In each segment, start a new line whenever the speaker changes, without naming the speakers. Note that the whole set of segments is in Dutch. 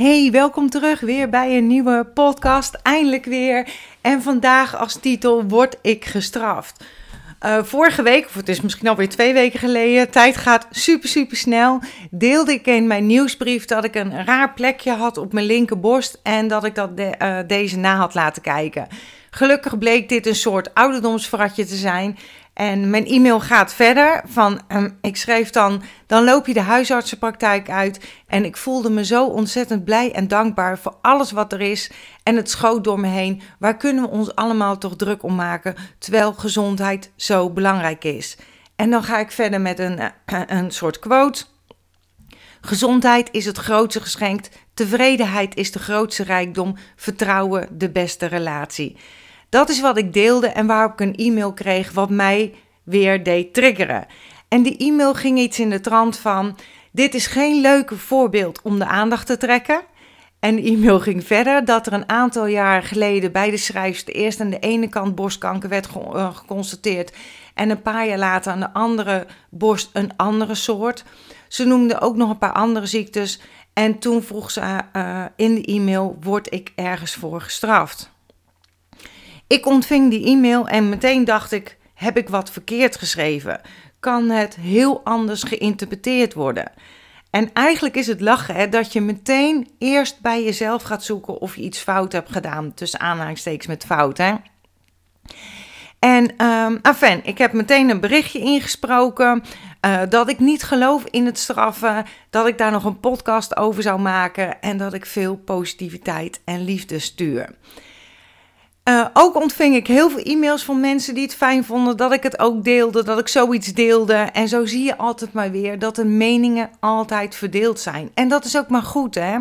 Hey, welkom terug weer bij een nieuwe podcast. Eindelijk weer. En vandaag als titel Word ik gestraft? Uh, vorige week, of het is misschien alweer twee weken geleden, tijd gaat super, super snel. Deelde ik in mijn nieuwsbrief dat ik een raar plekje had op mijn linkerborst en dat ik dat de, uh, deze na had laten kijken. Gelukkig bleek dit een soort ouderdomsvratje te zijn. En mijn e-mail gaat verder van, um, ik schreef dan, dan loop je de huisartsenpraktijk uit. En ik voelde me zo ontzettend blij en dankbaar voor alles wat er is. En het schoot door me heen. Waar kunnen we ons allemaal toch druk om maken, terwijl gezondheid zo belangrijk is? En dan ga ik verder met een, uh, een soort quote. Gezondheid is het grootste geschenk, tevredenheid is de grootste rijkdom, vertrouwen de beste relatie. Dat is wat ik deelde en waarop ik een e-mail kreeg wat mij weer deed triggeren. En die e-mail ging iets in de trant van: Dit is geen leuke voorbeeld om de aandacht te trekken. En de e-mail ging verder dat er een aantal jaar geleden bij de schrijfster eerst aan de ene kant borstkanker werd eh, geconstateerd en een paar jaar later aan de andere borst een andere soort. Ze noemde ook nog een paar andere ziektes en toen vroeg ze uh, in de e-mail: Word ik ergens voor gestraft? Ik ontving die e-mail en meteen dacht ik: heb ik wat verkeerd geschreven? Kan het heel anders geïnterpreteerd worden? En eigenlijk is het lachen hè, dat je meteen eerst bij jezelf gaat zoeken of je iets fout hebt gedaan. Tussen aanhalingstekens met fout. Hè? En um, ik heb meteen een berichtje ingesproken uh, dat ik niet geloof in het straffen, dat ik daar nog een podcast over zou maken en dat ik veel positiviteit en liefde stuur. Uh, ook ontving ik heel veel e-mails van mensen die het fijn vonden dat ik het ook deelde, dat ik zoiets deelde. En zo zie je altijd maar weer dat de meningen altijd verdeeld zijn. En dat is ook maar goed, hè?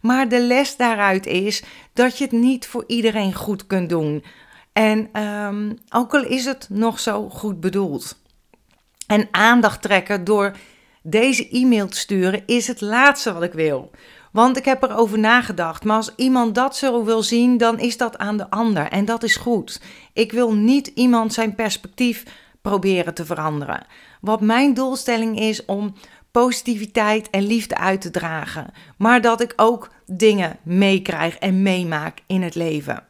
Maar de les daaruit is dat je het niet voor iedereen goed kunt doen. En um, ook al is het nog zo goed bedoeld. En aandacht trekken door deze e-mail te sturen is het laatste wat ik wil. Want ik heb erover nagedacht. Maar als iemand dat zo wil zien, dan is dat aan de ander. En dat is goed. Ik wil niet iemand zijn perspectief proberen te veranderen. Wat mijn doelstelling is om positiviteit en liefde uit te dragen. Maar dat ik ook dingen meekrijg en meemaak in het leven.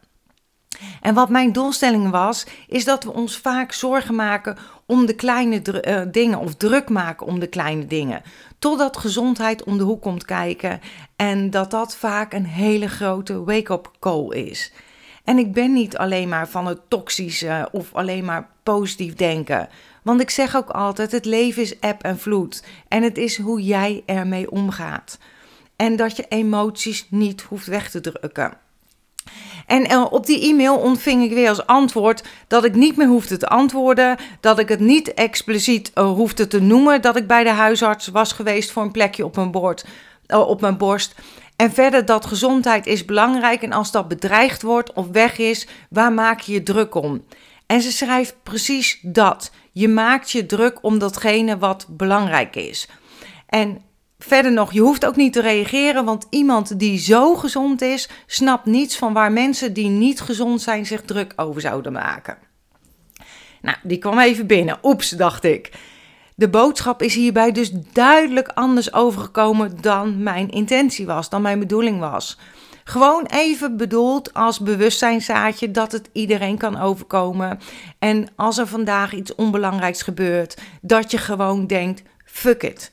En wat mijn doelstelling was, is dat we ons vaak zorgen maken om de kleine uh, dingen of druk maken om de kleine dingen. Totdat gezondheid om de hoek komt kijken en dat dat vaak een hele grote wake-up call is. En ik ben niet alleen maar van het toxische of alleen maar positief denken. Want ik zeg ook altijd: het leven is eb en vloed. En het is hoe jij ermee omgaat. En dat je emoties niet hoeft weg te drukken. En eh, op die e-mail ontving ik weer als antwoord dat ik niet meer hoefde te antwoorden, dat ik het niet expliciet uh, hoefde te noemen dat ik bij de huisarts was geweest voor een plekje op mijn, bord, uh, op mijn borst. En verder dat gezondheid is belangrijk en als dat bedreigd wordt of weg is, waar maak je je druk om? En ze schrijft precies dat. Je maakt je druk om datgene wat belangrijk is. En Verder nog, je hoeft ook niet te reageren, want iemand die zo gezond is, snapt niets van waar mensen die niet gezond zijn zich druk over zouden maken. Nou, die kwam even binnen. Oeps, dacht ik. De boodschap is hierbij dus duidelijk anders overgekomen dan mijn intentie was, dan mijn bedoeling was. Gewoon even bedoeld als bewustzijnzaadje dat het iedereen kan overkomen. En als er vandaag iets onbelangrijks gebeurt, dat je gewoon denkt: fuck it.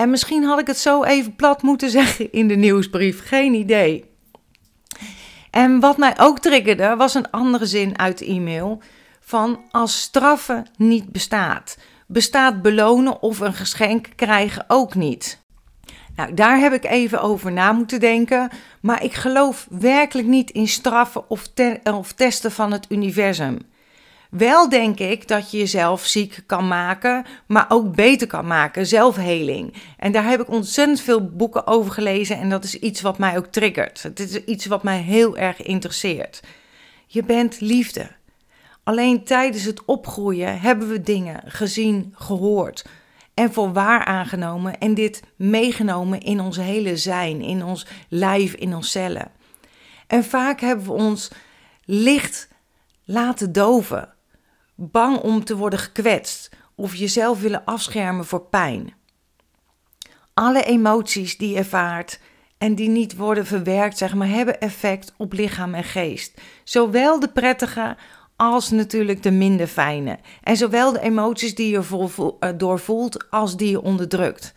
En misschien had ik het zo even plat moeten zeggen in de nieuwsbrief, geen idee. En wat mij ook triggerde was een andere zin uit de e-mail van als straffen niet bestaat, bestaat belonen of een geschenk krijgen ook niet. Nou, daar heb ik even over na moeten denken, maar ik geloof werkelijk niet in straffen of, of testen van het universum. Wel denk ik dat je jezelf ziek kan maken, maar ook beter kan maken, zelfheling. En daar heb ik ontzettend veel boeken over gelezen en dat is iets wat mij ook triggert. Het is iets wat mij heel erg interesseert. Je bent liefde. Alleen tijdens het opgroeien hebben we dingen gezien, gehoord en voor waar aangenomen en dit meegenomen in ons hele zijn, in ons lijf, in ons cellen. En vaak hebben we ons licht laten doven bang om te worden gekwetst of jezelf willen afschermen voor pijn. Alle emoties die je ervaart en die niet worden verwerkt, zeg maar, hebben effect op lichaam en geest. Zowel de prettige als natuurlijk de minder fijne. En zowel de emoties die je eh, doorvoelt als die je onderdrukt.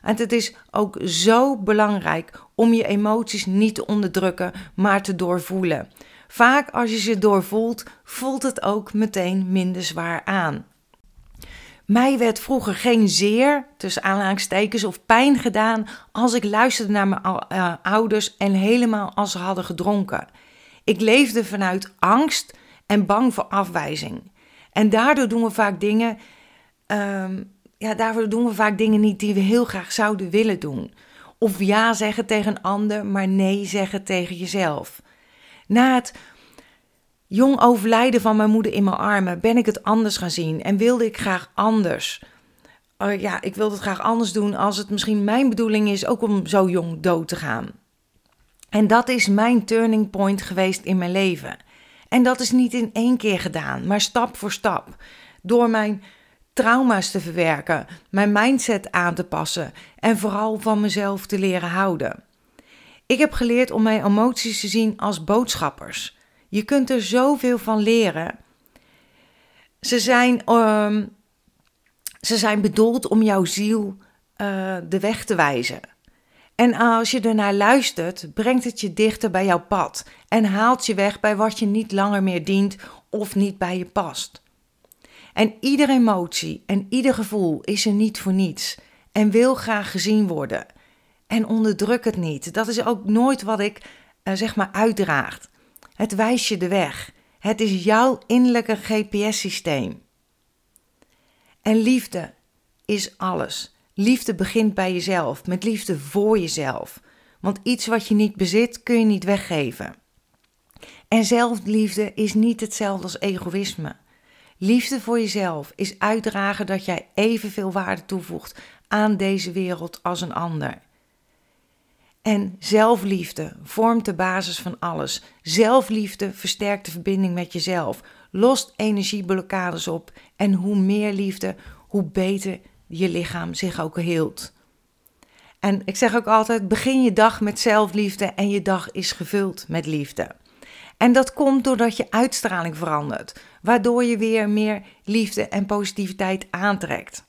En het is ook zo belangrijk om je emoties niet te onderdrukken, maar te doorvoelen. Vaak als je ze doorvoelt, voelt het ook meteen minder zwaar aan. Mij werd vroeger geen zeer, tussen aanhalingstekens, of pijn gedaan als ik luisterde naar mijn uh, ouders en helemaal als ze hadden gedronken. Ik leefde vanuit angst en bang voor afwijzing. En daardoor doen we vaak dingen, um, ja, daardoor doen we vaak dingen niet die we heel graag zouden willen doen. Of ja zeggen tegen een ander, maar nee zeggen tegen jezelf. Na het jong overlijden van mijn moeder in mijn armen ben ik het anders gaan zien en wilde ik graag anders. Uh, ja, ik wilde het graag anders doen als het misschien mijn bedoeling is ook om zo jong dood te gaan. En dat is mijn turning point geweest in mijn leven. En dat is niet in één keer gedaan, maar stap voor stap. Door mijn trauma's te verwerken, mijn mindset aan te passen en vooral van mezelf te leren houden. Ik heb geleerd om mijn emoties te zien als boodschappers. Je kunt er zoveel van leren. Ze zijn, um, ze zijn bedoeld om jouw ziel uh, de weg te wijzen. En als je ernaar luistert, brengt het je dichter bij jouw pad en haalt je weg bij wat je niet langer meer dient of niet bij je past. En iedere emotie en ieder gevoel is er niet voor niets en wil graag gezien worden. En onderdruk het niet. Dat is ook nooit wat ik uh, zeg maar uitdraagt. Het wijst je de weg. Het is jouw innerlijke GPS-systeem. En liefde is alles. Liefde begint bij jezelf, met liefde voor jezelf. Want iets wat je niet bezit, kun je niet weggeven. En zelfliefde is niet hetzelfde als egoïsme. Liefde voor jezelf is uitdragen dat jij evenveel waarde toevoegt aan deze wereld als een ander. En zelfliefde vormt de basis van alles. Zelfliefde versterkt de verbinding met jezelf, lost energieblokkades op en hoe meer liefde, hoe beter je lichaam zich ook heelt. En ik zeg ook altijd: begin je dag met zelfliefde en je dag is gevuld met liefde. En dat komt doordat je uitstraling verandert, waardoor je weer meer liefde en positiviteit aantrekt.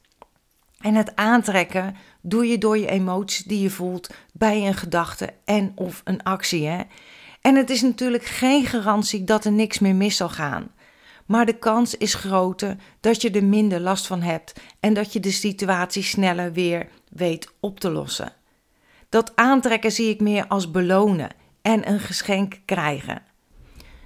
En het aantrekken doe je door je emoties die je voelt bij een gedachte en of een actie. Hè? En het is natuurlijk geen garantie dat er niks meer mis zal gaan. Maar de kans is groter dat je er minder last van hebt en dat je de situatie sneller weer weet op te lossen. Dat aantrekken zie ik meer als belonen en een geschenk krijgen.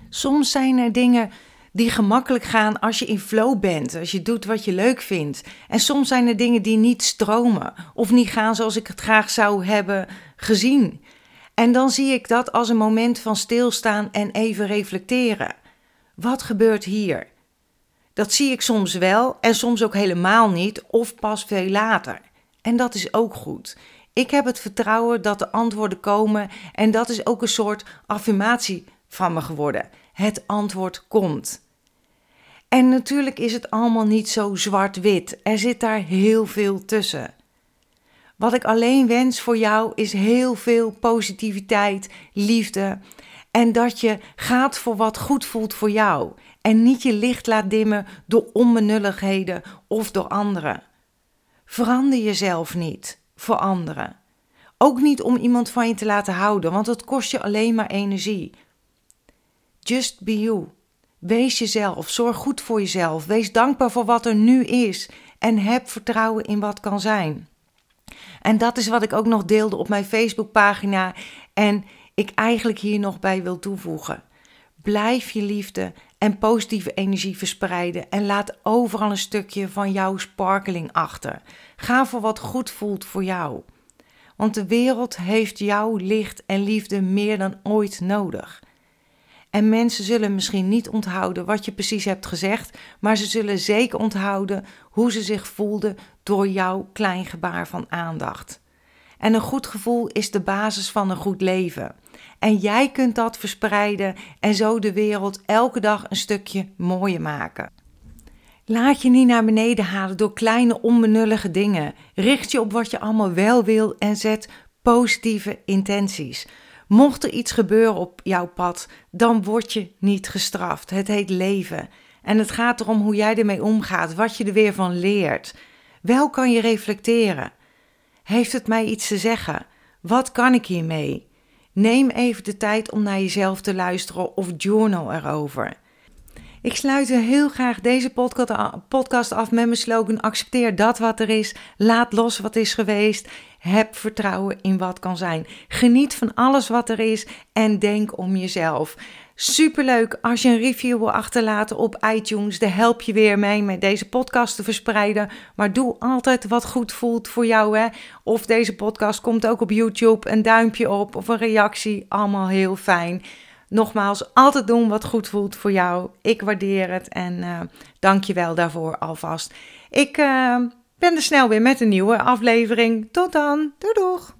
Soms zijn er dingen die gemakkelijk gaan als je in flow bent, als je doet wat je leuk vindt. En soms zijn er dingen die niet stromen of niet gaan zoals ik het graag zou hebben gezien. En dan zie ik dat als een moment van stilstaan en even reflecteren. Wat gebeurt hier? Dat zie ik soms wel en soms ook helemaal niet of pas veel later. En dat is ook goed. Ik heb het vertrouwen dat de antwoorden komen en dat is ook een soort affirmatie van me geworden. Het antwoord komt. En natuurlijk is het allemaal niet zo zwart-wit. Er zit daar heel veel tussen. Wat ik alleen wens voor jou is heel veel positiviteit, liefde en dat je gaat voor wat goed voelt voor jou en niet je licht laat dimmen door onbenulligheden of door anderen. Verander jezelf niet voor anderen. Ook niet om iemand van je te laten houden, want dat kost je alleen maar energie. Just be you. Wees jezelf, zorg goed voor jezelf, wees dankbaar voor wat er nu is en heb vertrouwen in wat kan zijn. En dat is wat ik ook nog deelde op mijn Facebookpagina en ik eigenlijk hier nog bij wil toevoegen. Blijf je liefde en positieve energie verspreiden en laat overal een stukje van jouw sparkeling achter. Ga voor wat goed voelt voor jou. Want de wereld heeft jouw licht en liefde meer dan ooit nodig. En mensen zullen misschien niet onthouden wat je precies hebt gezegd, maar ze zullen zeker onthouden hoe ze zich voelden door jouw klein gebaar van aandacht. En een goed gevoel is de basis van een goed leven. En jij kunt dat verspreiden en zo de wereld elke dag een stukje mooier maken. Laat je niet naar beneden halen door kleine onbenullige dingen. Richt je op wat je allemaal wel wil en zet positieve intenties. Mocht er iets gebeuren op jouw pad, dan word je niet gestraft. Het heet leven. En het gaat erom hoe jij ermee omgaat, wat je er weer van leert. Wel kan je reflecteren. Heeft het mij iets te zeggen? Wat kan ik hiermee? Neem even de tijd om naar jezelf te luisteren of journal erover. Ik sluit heel graag deze podcast af met mijn slogan: accepteer dat wat er is, laat los wat is geweest, heb vertrouwen in wat kan zijn. Geniet van alles wat er is en denk om jezelf. Superleuk als je een review wil achterlaten op iTunes. Daar help je weer mee met deze podcast te verspreiden. Maar doe altijd wat goed voelt voor jou. Hè? Of deze podcast komt ook op YouTube. Een duimpje op of een reactie. Allemaal heel fijn. Nogmaals, altijd doen wat goed voelt voor jou. Ik waardeer het en uh, dank je wel daarvoor alvast. Ik uh, ben er snel weer met een nieuwe aflevering. Tot dan. Doei doeg!